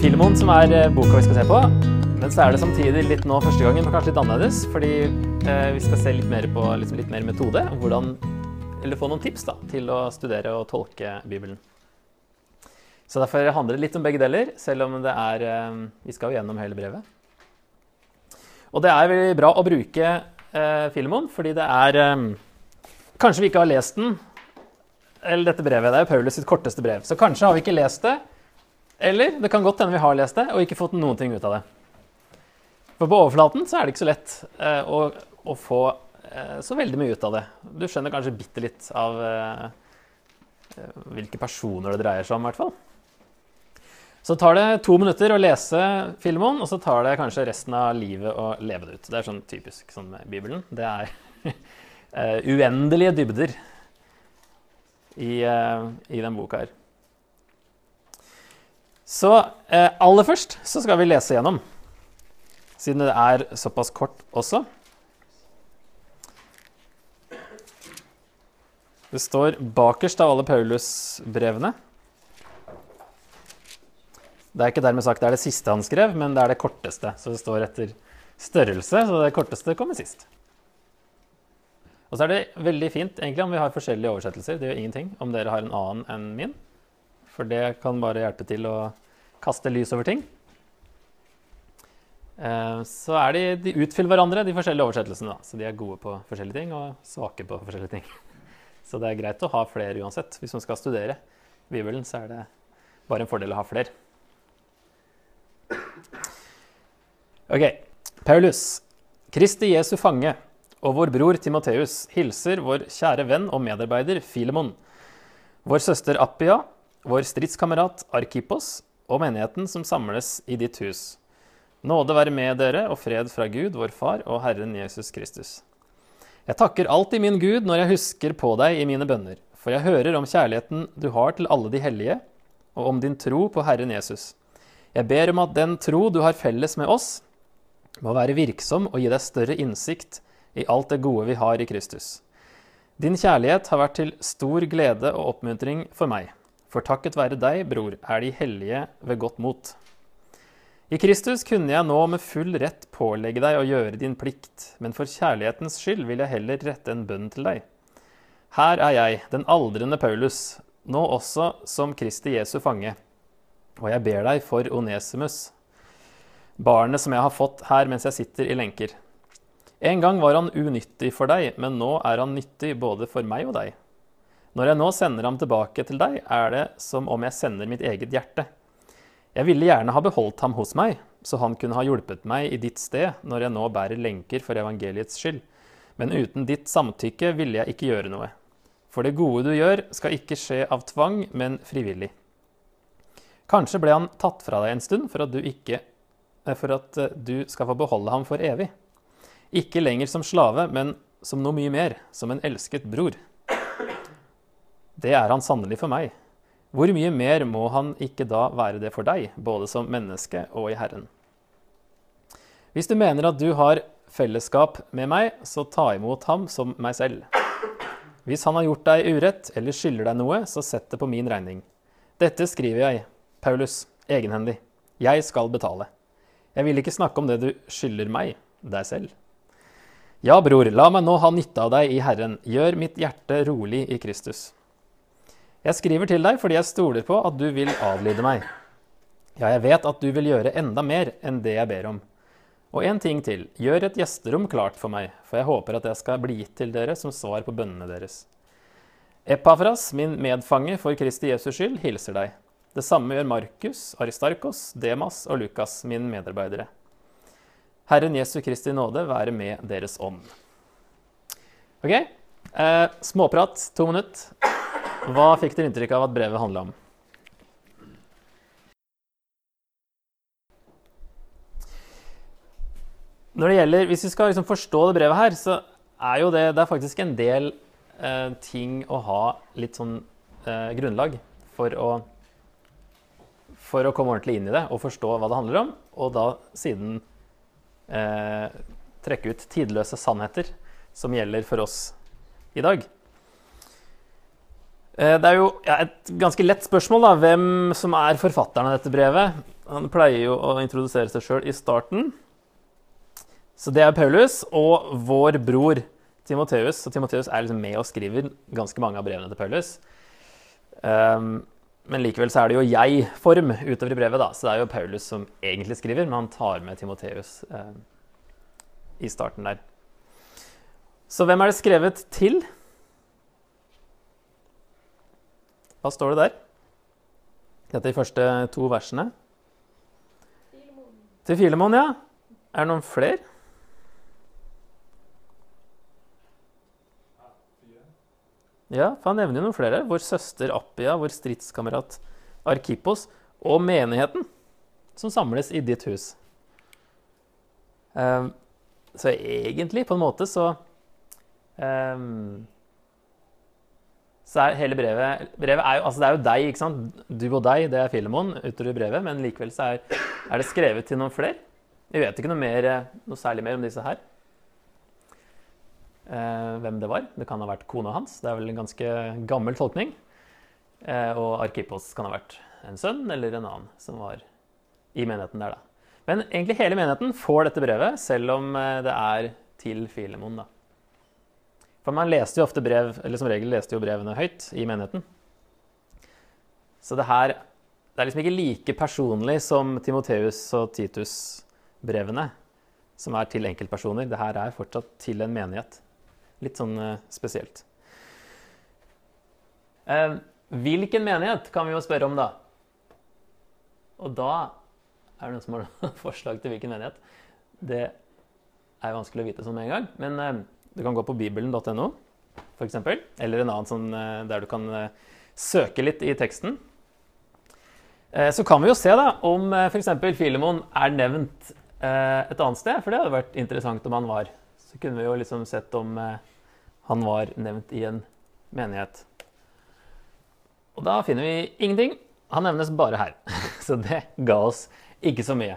Filemon som er eh, boka vi skal se på. Men så er det samtidig litt nå første gangen, men kanskje litt annerledes. Fordi eh, vi skal se litt mer på liksom litt mer metode. Hvordan, eller få noen tips da, til å studere og tolke Bibelen. Så derfor handler det litt om begge deler, selv om det er eh, Vi skal jo gjennom hele brevet. Og det er veldig bra å bruke eh, Filemon, fordi det er eh, Kanskje vi ikke har lest den, eller dette brevet. Det er jo Paulus sitt korteste brev. Så kanskje har vi ikke lest det. Eller det kan godt hende vi har lest det og ikke fått noen ting ut av det. For på overflaten så er det ikke så lett eh, å, å, få eh, så veldig mye ut av det. Du skjønner kanskje bitte litt av eh, eh hvilke personer det dreier seg om, i hvert fall. Så tar det to minutter å lese Filemon, og så tar det kanskje resten av livet å leve det ut. Det er sånn typisk sånn med Bibelen. Det er eh, uendelige dybder i, uh, i denne boka her. Så eh, aller først så skal vi lese gjennom, siden det er såpass kort også. Det står bakerst av alle Paulus-brevene. Det er ikke dermed sagt det er det siste han skrev, men det er det korteste. Så det står etter størrelse, så det korteste kommer sist. Og så er det veldig fint egentlig om vi har forskjellige oversettelser. Det gjør ingenting om dere har en annen enn min. For det kan bare hjelpe til å kaste lys over ting. Eh, så er de, de utfyller hverandre, de forskjellige oversettelsene. Så de er gode på forskjellige ting og svake på forskjellige ting. Så det er greit å ha flere uansett. Hvis man skal studere Bibelen, så er det bare en fordel å ha flere. Ok. Paulus, Kristi Jesu fange og vår bror Timoteus hilser vår kjære venn og medarbeider Filemon, vår søster Appia, vår stridskamerat Arkipos og menigheten som samles i ditt hus. Nåde være med dere og fred fra Gud, vår Far og Herren Jesus Kristus. Jeg takker alltid min Gud når jeg husker på deg i mine bønner, for jeg hører om kjærligheten du har til alle de hellige, og om din tro på Herren Jesus. Jeg ber om at den tro du har felles med oss, må være virksom og gi deg større innsikt i alt det gode vi har i Kristus. Din kjærlighet har vært til stor glede og oppmuntring for meg. For takket være deg, bror, er de hellige ved godt mot. I Kristus kunne jeg nå med full rett pålegge deg å gjøre din plikt, men for kjærlighetens skyld vil jeg heller rette en bønn til deg. Her er jeg, den aldrende Paulus, nå også som Kristi Jesu fange, og jeg ber deg for Onesimus, barnet som jeg har fått her mens jeg sitter i lenker. En gang var han unyttig for deg, men nå er han nyttig både for meg og deg. Når jeg nå sender ham tilbake til deg, er det som om jeg sender mitt eget hjerte. Jeg ville gjerne ha beholdt ham hos meg, så han kunne ha hjulpet meg i ditt sted når jeg nå bærer lenker for evangeliets skyld. Men uten ditt samtykke ville jeg ikke gjøre noe. For det gode du gjør, skal ikke skje av tvang, men frivillig. Kanskje ble han tatt fra deg en stund for at du, ikke, eh, for at eh, du skal få beholde ham for evig. Ikke lenger som slave, men som noe mye mer, som en elsket bror. Det er han sannelig for meg. Hvor mye mer må han ikke da være det for deg, både som menneske og i Herren? Hvis du mener at du har fellesskap med meg, så ta imot ham som meg selv. Hvis han har gjort deg urett eller skylder deg noe, så sett det på min regning. Dette skriver jeg, Paulus, egenhendig. Jeg skal betale. Jeg vil ikke snakke om det du skylder meg, deg selv. Ja, bror, la meg nå ha nytte av deg i Herren. Gjør mitt hjerte rolig i Kristus. Jeg skriver til deg fordi jeg stoler på at du vil adlyde meg. Ja, jeg vet at du vil gjøre enda mer enn det jeg ber om. Og en ting til, gjør et gjesterom klart for meg, for jeg håper at jeg skal bli gitt til dere som svar på bønnene deres. Epafras, min medfange for Kristi Jesus skyld, hilser deg. Det samme gjør Markus, Aristarkos, Demas og Lukas, mine medarbeidere. Herren Jesu Kristi nåde være med deres ånd. Ok, eh, småprat, to minutter. Hva fikk dere inntrykk av at brevet handla om? Når det gjelder, Hvis vi skal liksom forstå det brevet her, så er jo det, det er faktisk en del eh, ting å ha litt sånn eh, grunnlag for å, for å komme ordentlig inn i det og forstå hva det handler om. Og da siden eh, trekke ut tidløse sannheter som gjelder for oss i dag. Eh, det er jo et ganske lett spørsmål da, hvem som er forfatteren av dette brevet. Han pleier jo å introdusere seg sjøl i starten. Så det er Paulus og vår bror Timoteus. Så Timoteus er liksom med og skriver ganske mange av brevene til Paulus. Um, men likevel så er det jo jeg-form utover i brevet, da. Så det er jo Paulus som egentlig skriver, men han tar med Timoteus um, i starten der. Så hvem er det skrevet til? Hva står det der? Dette er de første to versene. Filemon. Til Filemon, ja. Er det noen flere? Ja, for Han nevner jo noen flere. Vår søster Appia, vår stridskamerat Arkipos og menigheten som samles i ditt hus. Um, så egentlig, på en måte, så um, så er hele brevet, brevet er jo, altså Det er jo deg, ikke sant? Du og deg, det er Filemon utover i brevet. Men likevel så er, er, det skrevet til noen flere. Vi vet ikke noe, mer, noe særlig mer om disse her. Eh, hvem det var. Det kan ha vært kona hans. Det er vel en ganske gammel tolkning. Eh, og Arkipos kan ha vært en sønn eller en annen som var i menigheten der, da. Men egentlig hele menigheten får dette brevet, selv om eh, det er til Filemon, da. For man leste jo ofte brev, eller som regel leste jo brevene høyt i menigheten. Så det her det er liksom ikke like personlig som Timoteus og Titus-brevene, som er til enkeltpersoner. Det her er fortsatt til en menighet. Litt sånn uh, spesielt. Eh, hvilken menighet, kan vi jo spørre om, da. Og da er det noen som har forslag til hvilken menighet. Det er vanskelig å vite sånn med en gang. Men uh, du kan gå på bibelen.no, f.eks. Eller en annen sånn eh, der du kan eh, søke litt i teksten. Eh, så kan vi jo se da, om f.eks. Filemon er nevnt et annet sted, for det hadde vært interessant om han var. Så kunne vi jo liksom sett om han var nevnt i en menighet. Og da finner vi ingenting. Han nevnes bare her. Så det ga oss ikke så mye.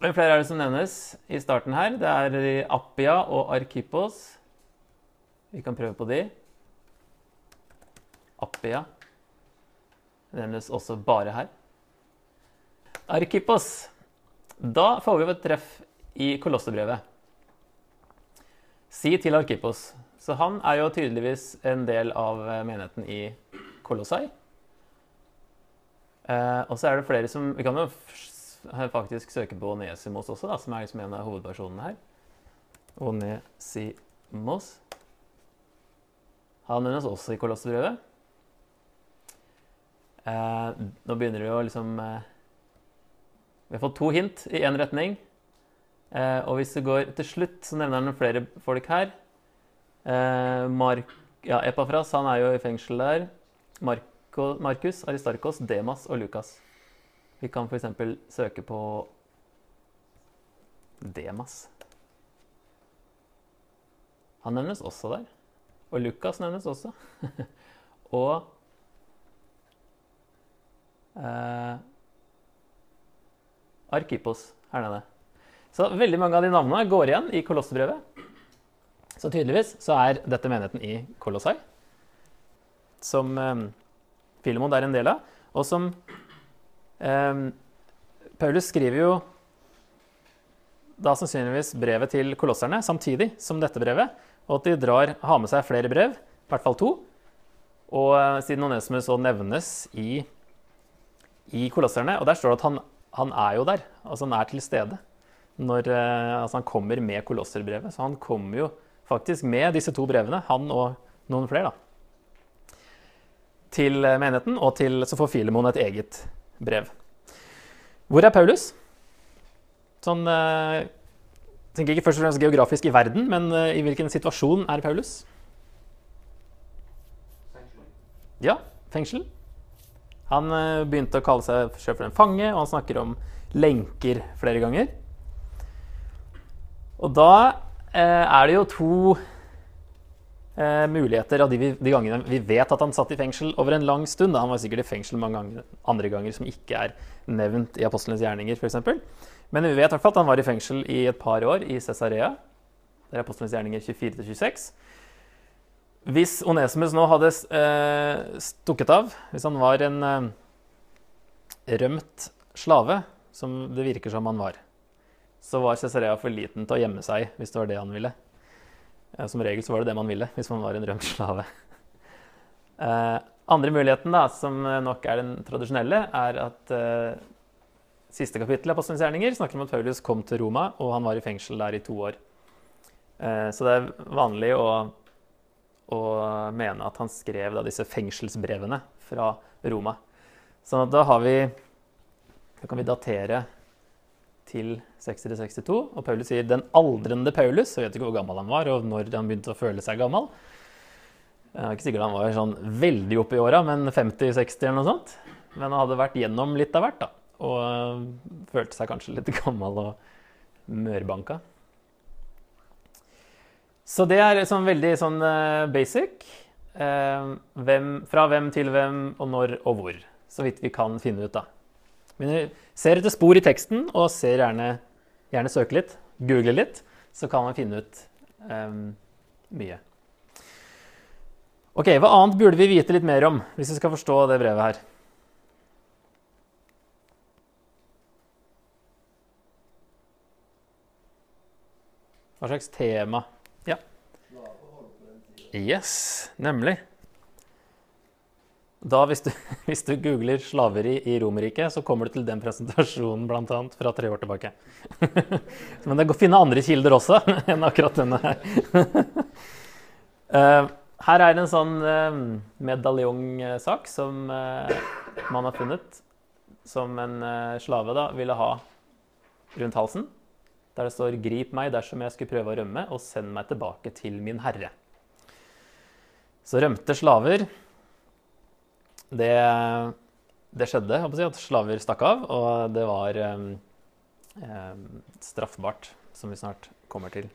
Flere er det som nevnes i starten her? Det er Appia og Arkipos. Vi kan prøve på de. Appia nevnes også bare her. Arkipos. Da får vi et treff i Kolossebrevet. Si til Arkipos. Så han er jo tydeligvis en del av menigheten i Kolossai. Eh, og så er det flere som Vi kan jo faktisk søke på Onesimos også, da, som er liksom en av hovedpersonene her. Onesimos. Han nevnes også i Kolossebrevet. Eh, nå begynner det jo liksom eh, Vi har fått to hint i én retning. Eh, og hvis det går til slutt, så nevner han flere folk her. Eh, Mark, ja, Epafras han er jo i fengsel der. Markus, Aristarkos, Demas og Lukas. Vi kan f.eks. søke på Demas. Han nevnes også der. Og Lukas nevnes også. og eh, Arkipos her nede. Så veldig mange av de navnene går igjen i Kolossebrevet. Så tydeligvis så er dette menigheten i Kolossai, som eh, Filemon er en del av, og som Um, Paulus skriver jo da sannsynligvis brevet til kolosserne samtidig som dette brevet, og at de drar, har med seg flere brev, i hvert fall to. Og uh, siden Onesimus så nevnes i, i kolosserne, og der står det at han, han, er jo der, altså han er til stede. Når, uh, altså han kommer med kolosserbrevet, så han kommer jo faktisk med disse to brevene, han og noen flere, da. Til eh, menigheten, og til, så får Filemon et eget brev. Hvor er Paulus? Sånn eh, tenker ikke først og fremst geografisk i verden, men uh, i hvilken situasjon er Paulus? Fengsel. Ja, fengsel. Han uh, begynte å kalle seg selv for en fange, og han snakker om lenker flere ganger. Og da er det jo to eh, muligheter av de, de, gangene vi vet at han satt i fengsel over en lang stund. Da. Han var sikkert i fengsel mange ganger, andre ganger som ikke er nevnt i apostlenes gjerninger, f.eks. Men vi vet i at han var i fengsel i et par år i Cesarea. Det er apostlenes gjerninger 24-26. Hvis Onesimus nå hadde eh, stukket av, hvis han var en, eh, rømt slave, som det virker som han var, så var Cesarea for liten til å gjemme seg hvis det var det han ville. Som regel så var det det man ville hvis man var en rømt slave. Eh, andre muligheten, da, som nok er den tradisjonelle, er at eh, siste kapittel av Apostelens gjerninger snakker om at Paulus kom til Roma, og han var i fengsel der i to år. Eh, så det er vanlig å, å mene at han skrev da, disse fengselsbrevene fra Roma. Sånn at da har vi Da kan vi datere til 60-62. Og Paulus sier 'den aldrende Paulus'. Jeg vet ikke hvor gammel han var, og når han begynte å føle seg gammel. Jeg er ikke sikkert han var sånn veldig oppe i åra, men 50-60 eller noe sånt. Men han hadde vært gjennom litt av hvert, da. Og øh, følte seg kanskje litt gammel og mørbanka. Så det er sånn veldig sånn uh, basic. Uh, hvem, fra hvem til hvem, og når og hvor. Så vidt vi kan finne ut, da. Men ser etter spor i teksten, og ser gjerne, gjerne søke litt, google litt, så kan man finne ut um, mye. Ok, Hva annet burde vi vite litt mer om hvis vi skal forstå det brevet her? Hva slags tema? Ja. Yes, nemlig. Da, hvis du, hvis du googler 'slaveri i Romerriket', så kommer du til den presentasjonen blant annet, fra tre år tilbake. Men det går å finne andre kilder også enn akkurat denne her. Eh, her er det en sånn uh, medaljongsak som uh, man har funnet, som en slave da ville ha rundt halsen. Der det står 'Grip meg dersom jeg skulle prøve å rømme, og send meg tilbake til min herre'. Så rømte slaver det, det skjedde si, at slaver stakk av, og det var um, straffbart, som vi snart kommer til.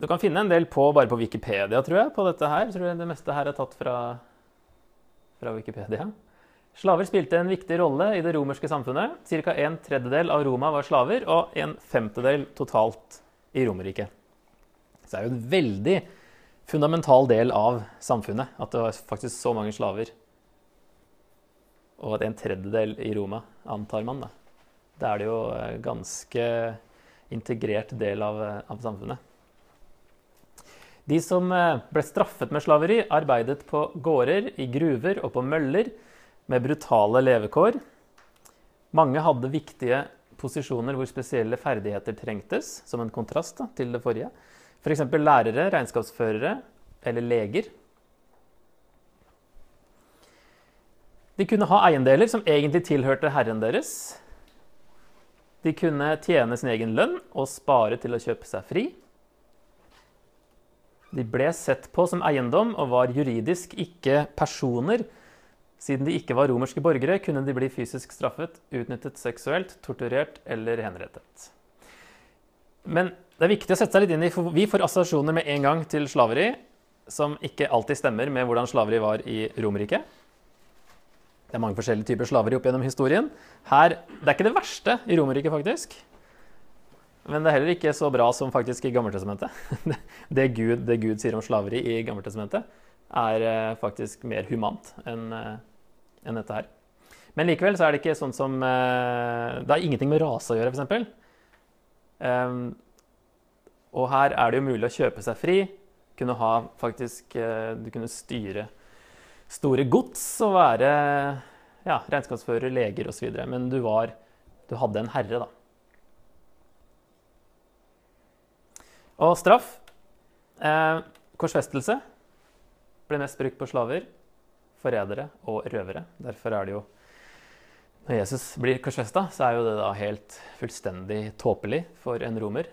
Du kan finne en del på, bare på Wikipedia, tror jeg, på dette her. Tror jeg det meste her er tatt fra, fra Wikipedia. Slaver spilte en viktig rolle i det romerske samfunnet. Ca. en tredjedel av Roma var slaver, og en femtedel totalt i Romerriket. Så det er jo en veldig fundamental del av samfunnet at det var faktisk så mange slaver. Og at en tredjedel i Roma, antar man. Da, da er det jo ganske integrert del av, av samfunnet. De som eh, ble straffet med slaveri, arbeidet på gårder, i gruver og på møller med brutale levekår. Mange hadde viktige posisjoner hvor spesielle ferdigheter trengtes, som en kontrast da, til det forrige. F.eks. Lærere, regnskapsførere eller leger. De kunne ha eiendeler som egentlig tilhørte herren deres. De kunne tjene sin egen lønn og spare til å kjøpe seg fri. De ble sett på som eiendom og var juridisk ikke personer. Siden de ikke var romerske borgere, kunne de bli fysisk straffet, utnyttet seksuelt, torturert eller henrettet. Men det er viktig å sette seg litt inn i, for vi får assosiasjoner med en gang til slaveri som ikke alltid stemmer med hvordan slaveri var i Romerriket. Det er mange forskjellige typer slaveri opp gjennom historien. Her, Det er ikke det verste i Romerriket, faktisk. Men det er heller ikke så bra som faktisk i Gammeltestamentet. Det Gud, det Gud sier om slaveri i Gammeltestamentet, er eh, faktisk mer humant enn eh, en dette her. Men likevel så er det ikke sånn som eh, Det har ingenting med rase å gjøre, f.eks. Um, og her er det jo mulig å kjøpe seg fri. Kunne ha faktisk Du kunne styre store gods og være ja, regnskapsfører, leger osv. Men du var Du hadde en herre, da. Og straff. Eh, korsfestelse ble mest brukt på slaver, forrædere og røvere. Derfor er det jo Når Jesus blir korsfesta, så er jo det da helt fullstendig tåpelig for en romer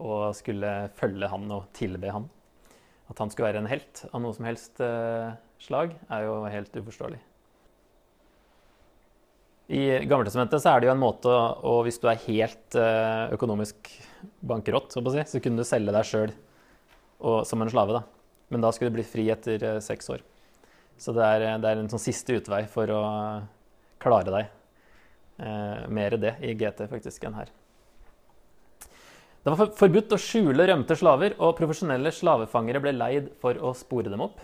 å skulle følge han og tilbe han. At han skulle være en helt av noe som helst eh, slag, er jo helt uforståelig. I Gammeltestamentet så er det jo en måte å Hvis du er helt eh, økonomisk bankerott, så, si, så kunne du selge deg sjøl som en slave. da. Men da skulle du bli fri etter eh, seks år. Så det er, det er en sånn siste utvei for å klare deg. Eh, mer det i GT faktisk enn her. Det var forbudt å skjule rømte slaver, og profesjonelle slavefangere ble leid for å spore dem opp.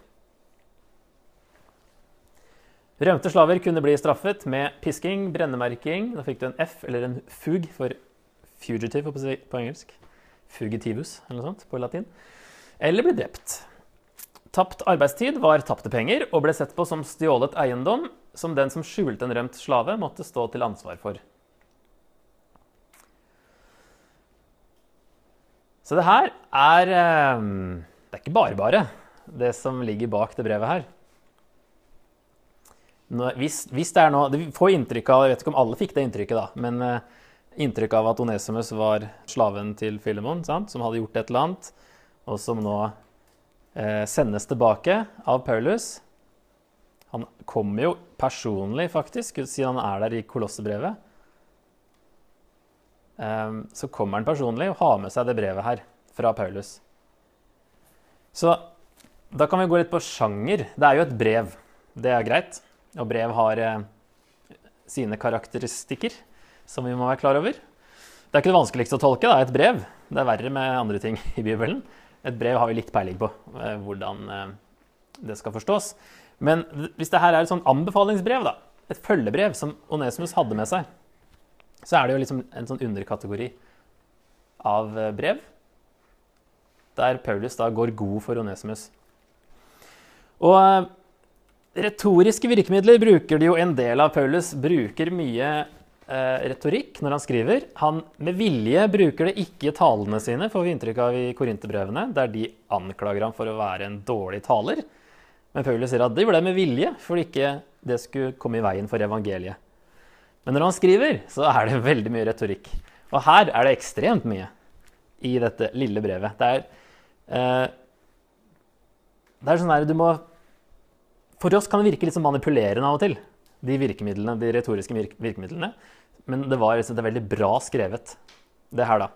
Rømte slaver kunne bli straffet med pisking, brennemerking Da fikk du en F eller en fug for fugitive på engelsk. Fugitivus eller noe sånt på latin. Eller bli drept. Tapt arbeidstid var tapte penger og ble sett på som stjålet eiendom som den som skjulte en rømt slave, måtte stå til ansvar for. Så det her er eh, Det er ikke bare bare, det som ligger bak det brevet her. Hvis, hvis, det er noe Du får inntrykk av Jeg vet ikke om alle fikk det inntrykket, da, men uh, inntrykk av at Onesimus var slaven til Filemon, sant? som hadde gjort et eller annet, og som nå eh, sendes tilbake av Paulus. Han kommer jo personlig, faktisk, siden han er der i Kolossebrevet. Um, så kommer han personlig og har med seg det brevet her fra Paulus. Så da kan vi gå litt på sjanger. Det er jo et brev. Det er greit. Og brev har eh, sine karakteristikker som vi må være klar over. Det er ikke det vanskeligste å tolke. det er Et brev. Det er verre med andre ting i Bibelen. Et brev har vi litt peiling på eh, hvordan eh, det skal forstås. Men hvis det her er et sånn anbefalingsbrev, da, et følgebrev som Onesimus hadde med seg, så er det jo liksom en sånn underkategori av eh, brev der Paulus da går god for Onesimus. Og eh, retoriske virkemidler bruker de jo en del av Paulus. Bruker mye eh, retorikk når han skriver. Han med vilje bruker det ikke i talene sine, får vi inntrykk av i korinterbrevene, der de anklager ham for å være en dårlig taler. Men Paulus sier at de gjorde det med vilje, for ikke det skulle komme i veien for evangeliet. Men når han skriver, så er det veldig mye retorikk. Og her er det ekstremt mye i dette lille brevet. Det er, eh, det er sånn der du må For oss kan det virke litt som manipulerende av og til, de virkemidlene, de retoriske virk virkemidlene. Men det var det er veldig bra skrevet, det her, da.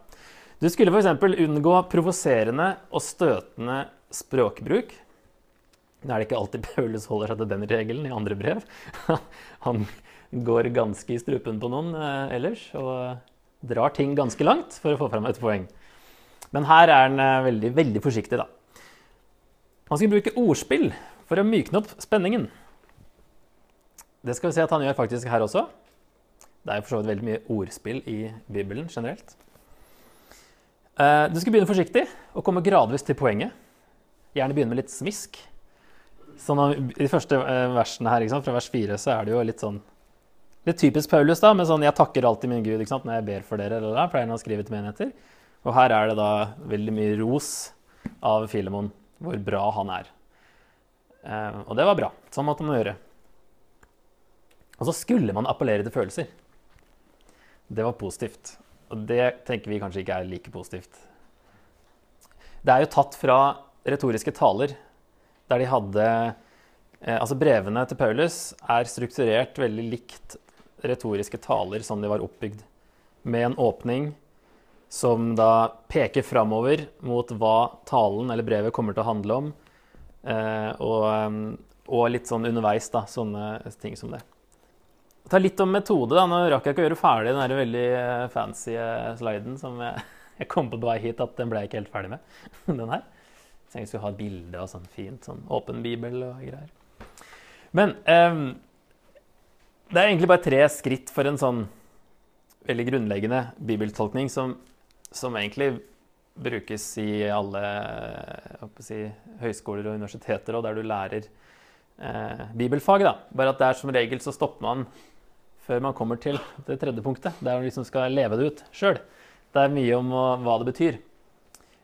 Du skulle f.eks. unngå provoserende og støtende språkbruk. Nå er det ikke alltid Paulus holder seg til den regelen i andre brev. Han går ganske i strupen på noen eh, ellers og drar ting ganske langt for å få fram et poeng. Men her er han eh, veldig, veldig forsiktig, da. Han skal bruke ordspill for å mykne opp spenningen. Det skal vi se at han gjør faktisk her også. Det er jo for så vidt veldig mye ordspill i Bibelen generelt. Eh, du skal begynne forsiktig og komme gradvis til poenget. Gjerne begynne med litt smisk. Sånn, I de første eh, versene her, fra vers 4, så er det jo litt sånn Litt typisk Paulus, da, med sånn 'Jeg takker alltid min Gud' når jeg ber for dere. eller da, pleier han å skrive til menigheter. Og her er det da veldig mye ros av Filemon, hvor bra han er. Eh, og det var bra. Sånn måtte man gjøre. Og så skulle man appellere til følelser. Det var positivt. Og det tenker vi kanskje ikke er like positivt. Det er jo tatt fra retoriske taler der de hadde eh, Altså brevene til Paulus er strukturert veldig likt retoriske taler som de var oppbygd, med en åpning som da peker framover mot hva talen eller brevet kommer til å handle om, eh, og, eh, og litt sånn underveis, da, sånne ting som det. Ta litt om metode. da, Nå rakk jeg ikke å gjøre ferdig den der veldig fancy sliden som jeg, jeg kom på på vei hit, at den ble jeg ikke helt ferdig med. den her. Så jeg skulle ha et bilde av sånn fint sånn åpen bibel og greier. Men um, det er egentlig bare tre skritt for en sånn veldig grunnleggende bibeltolkning som, som egentlig brukes i alle si, høyskoler og universiteter, og der du lærer eh, bibelfag. Da. Bare at der som regel så stopper man før man kommer til det tredje punktet, der man liksom skal leve det ut sjøl. Det er mye om hva det betyr.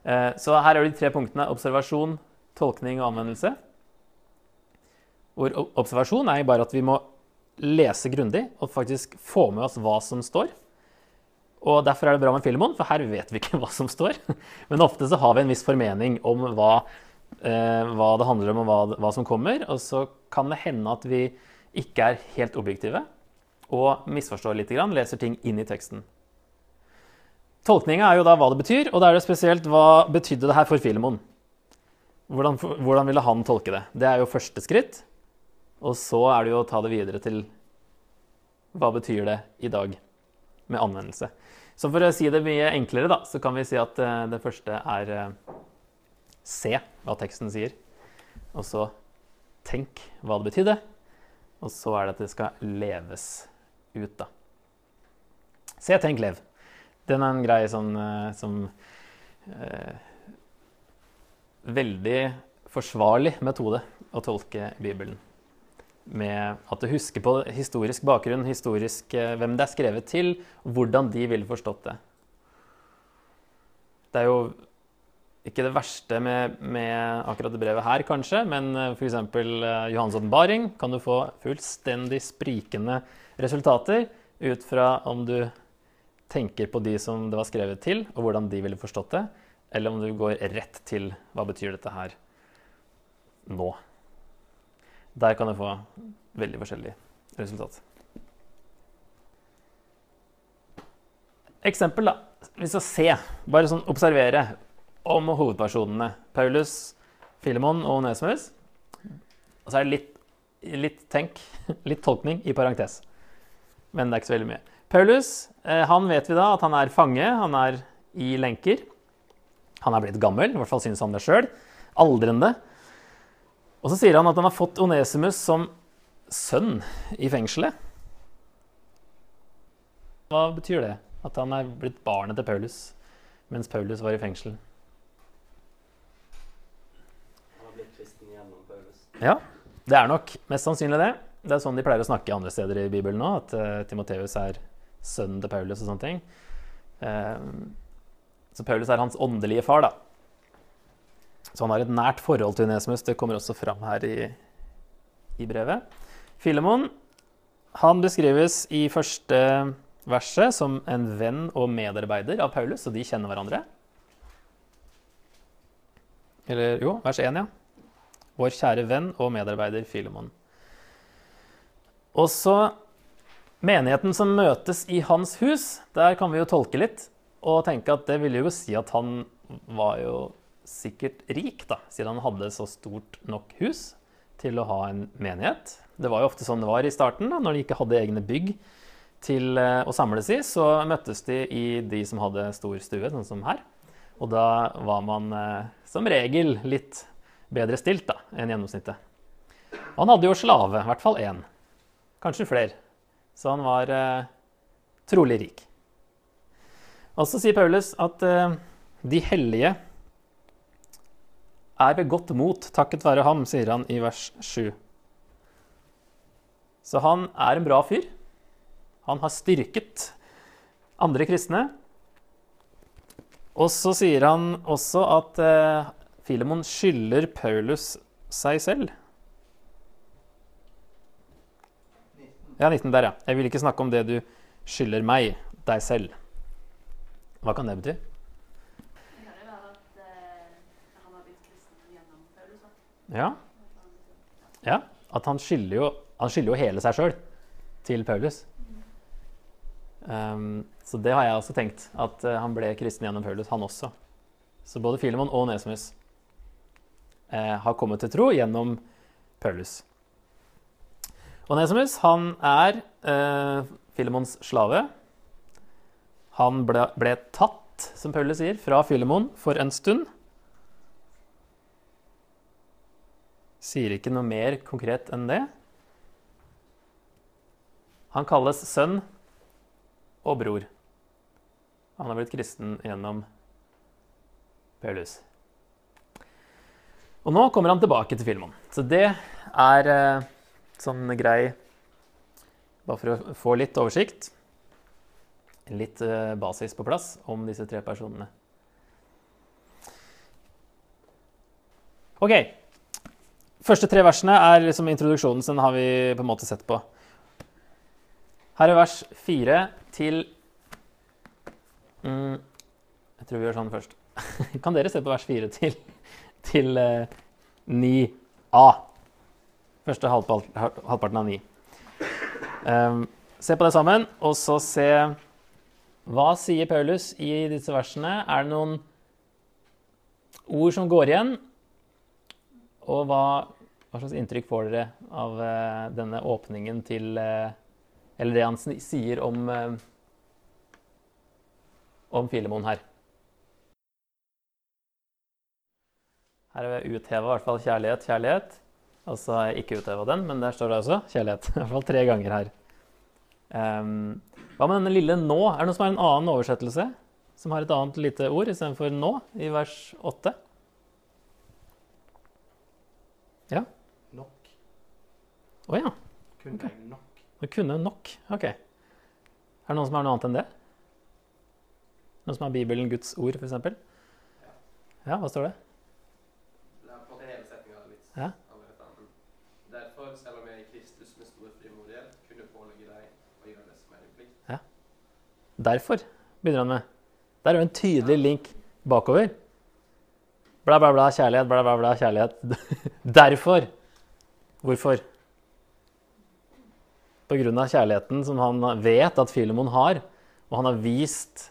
Eh, så her er de tre punktene observasjon, tolkning og anvendelse. Hvor observasjon er bare at vi må lese grundig og faktisk få med oss hva som står. Og Derfor er det bra med Filemon, for her vet vi ikke hva som står. Men ofte så har vi en viss formening om hva, eh, hva det handler om og hva, hva, som kommer. Og så kan det hende at vi ikke er helt objektive og misforstår litt, leser ting inn i teksten. Tolkninga er jo da hva det betyr, og da er det spesielt hva betydde det her for Filemon? Hvordan, hvordan, ville han tolke det? Det er jo første skritt. Og så er det jo å ta det videre til hva betyr det i dag med anvendelse. Så for å si det mye enklere, da, så kan vi si at uh, det første er uh, se hva teksten sier. Og så tenk hva det betydde. Og så er det at det skal leves ut, da. Se, tenk, lev. Den er en grei sånn eh, som eh, Veldig forsvarlig metode å tolke Bibelen. Med at du husker på historisk bakgrunn, historisk, eh, hvem det er skrevet til, hvordan de ville forstått det. Det er jo ikke det verste med, med akkurat det brevet her, kanskje, men f.eks. Johans åpenbaring kan du få fullstendig sprikende resultater ut fra om du tenker på de som det var skrevet til, og hvordan de ville forstått det, eller om du går rett til hva betyr dette her nå. Der kan du få veldig forskjellig resultat. Eksempel, da. Hvis du se, bare sånn observere om hovedpersonene Paulus, Filemon og Nesmus. Og så er det litt, litt tenk, litt tolkning i parentes. Men det er ikke så veldig mye. Paulus eh, han vet vi da at han er fange, han er i lenker. Han er blitt gammel, i hvert fall synes han det sjøl. Aldrende. Og så sier han at han har fått Onesimus som sønn i fengselet. Hva betyr det? At han er blitt barnet til Paulus mens Paulus var i fengsel? Han har blitt kristen gjennom Paulus. Ja, det er nok mest sannsynlig det. Det er sånn de pleier å snakke andre steder i Bibelen nå, at uh, Timoteus er sønnen til Paulus og sånne ting. Uh, så Paulus er hans åndelige far, da. Så han har et nært forhold til Unesmus. Det kommer også fram her i, i brevet. Filemon han beskrives i første verset som en venn og medarbeider av Paulus, og de kjenner hverandre. Eller jo, vers 1, ja. Vår kjære venn og medarbeider Filemon. Og så menigheten som møtes i hans hus, der kan vi jo tolke litt og tenke at det ville jo si at han var jo sikkert rik, da, siden han hadde så stort nok hus til å ha en menighet. Det var jo ofte sånn det var i starten, da, når de ikke hadde egne bygg til eh, å samles i, så møttes de i de som hadde stor stue, sånn som her. Og da var man eh, som regel litt bedre stilt da, enn gjennomsnittet. Han hadde jo slave, i hvert fall én. Kanskje flere. Så han var eh, trolig rik. Og så sier Paulus at eh, de hellige er ved godt mot takket være ham, sier han i vers 7. Så han er en bra fyr. Han har styrket andre kristne. Og så sier han også at eh, Filemon skylder Paulus seg selv. Ja, 19 der, ja. Jeg vil ikke snakke om det du skylder meg, deg selv. Hva kan det bety? Eh. Ja. ja. At han skylder jo, han skylder jo hele seg sjøl til Paulus. Um, så det har jeg også tenkt. At uh, han ble kristen gjennom Paulus, han også. Så både Filemon og Nesmus uh, har kommet til tro gjennom Paulus. Og Nesmus han er eh, Filemons slave. Han ble, ble tatt, som Paulus sier, fra Filemon for en stund. Sier ikke noe mer konkret enn det. Han kalles sønn og bror. Han har blitt kristen gjennom Paulus. Og nå kommer han tilbake til Filemon. Så det er eh, sånn grei Bare for å få litt oversikt. Litt eh, basis på plass om disse tre personene. Ok. Første tre versene er liksom introduksjonen, så den har vi på en måte sett på. Her er vers fire til mm, Jeg tror vi gjør sånn først. kan dere se på vers fire til, til eh, 9a? Første halvparten av ni. Um, se på det sammen, og så se Hva sier Paulus i disse versene? Er det noen ord som går igjen? Og hva, hva slags inntrykk får dere av uh, denne åpningen til uh, Eller det han sier om, uh, om Filemon her? Her er vi utheva i hvert fall kjærlighet, kjærlighet. Og så har jeg ikke utøva den, men der står det også kjærlighet. I hvert fall tre ganger her. Um, hva med denne lille 'nå'? Er det noen som har en annen oversettelse? Som har et annet lite ord istedenfor 'nå' i vers 8? Nok. Å ja. Kunne okay. nok. Det kunne nok. Ok. Er det noen som har noe annet enn det? Noen som har Bibelen Guds ord, f.eks.? Ja, ja, hva står det? Det er på måte hele setninga litt Ja. annerledes. da, men Derfor, selv om jeg i Kristus med stor frimodighet kunne pålegge deg å gjøre det som er din plikt. Derfor begynner han med. Der er jo en tydelig link bakover. Bla, bla, bla, kjærlighet, bla, bla, bla, kjærlighet. Derfor. Hvorfor? På grunn av kjærligheten som han vet at Filemon har, og han har vist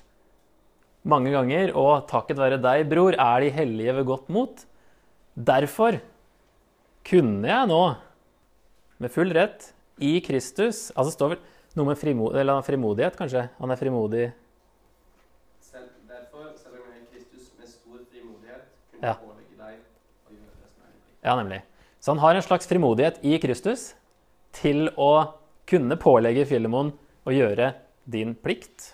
mange ganger, og takket være deg, bror, er de hellige ved godt mot. Derfor kunne jeg nå, med full rett, i Kristus Altså står vel noe med frimod, eller frimodighet, kanskje? Han er frimodig Selv, derfor, selv om jeg er Kristus med stor frimodighet kunne Ja. pålegge deg å gjøre det som er plikt. Ja, nemlig. Så han har en slags frimodighet i Kristus til å kunne pålegge Filemon å gjøre din plikt.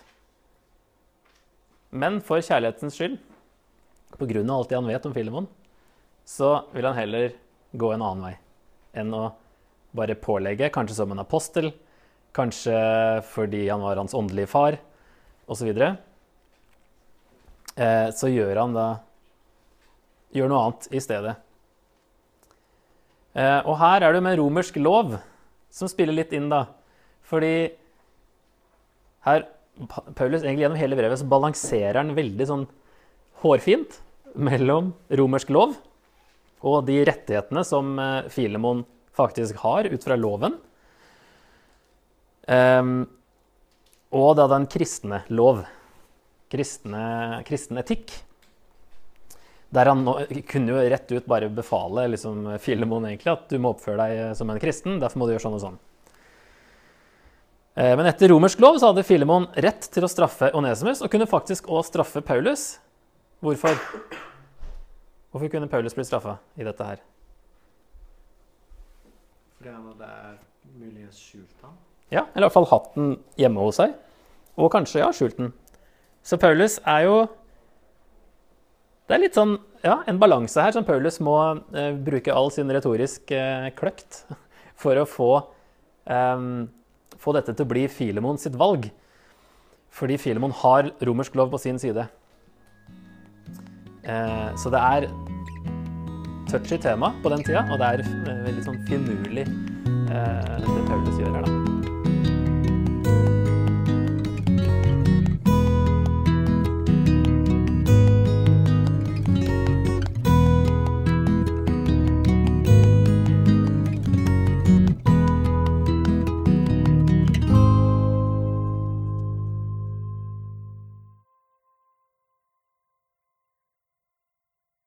Men for kjærlighetens skyld, på grunn av alt det han vet om Filemon, så vil han heller gå en annen vei enn å bare pålegge, kanskje som en apostel, kanskje fordi han var hans åndelige far, osv. Eh, så gjør han da gjør noe annet i stedet. Eh, og her er det med romersk lov som spiller litt inn, da. Fordi her Paulus egentlig gjennom hele brevet så balanserer han veldig sånn hårfint mellom romersk lov og de rettighetene som eh, Filemon faktisk har ut fra loven. Ehm, og da den kristne lov. Kristne, kristen etikk. Der han nå, kunne jo rett ut bare befale liksom, Filemon egentlig at du må oppføre deg som en kristen, derfor må du gjøre sånn og sånn. Eh, Men etter romersk lov så hadde Filemon rett til å straffe Onesimus, og kunne faktisk også straffe Paulus. Hvorfor? Hvorfor kunne Paulus bli straffa i dette her? Fordi han hadde muligens skjult ham. Ja, eller i hvert fall hatt den hjemme hos seg. Og kanskje, ja, skjult den. Så Paulus er jo Det er litt sånn, ja, en balanse her som Paulus må eh, bruke all sin retorisk eh, kløkt for å få, eh, få dette til å bli Filemon sitt valg. Fordi Filemon har romersk lov på sin side. Eh, så det er touchy tema på den tida, og det er eh, veldig sånn finurlig eh, det Paulus gjør her, da.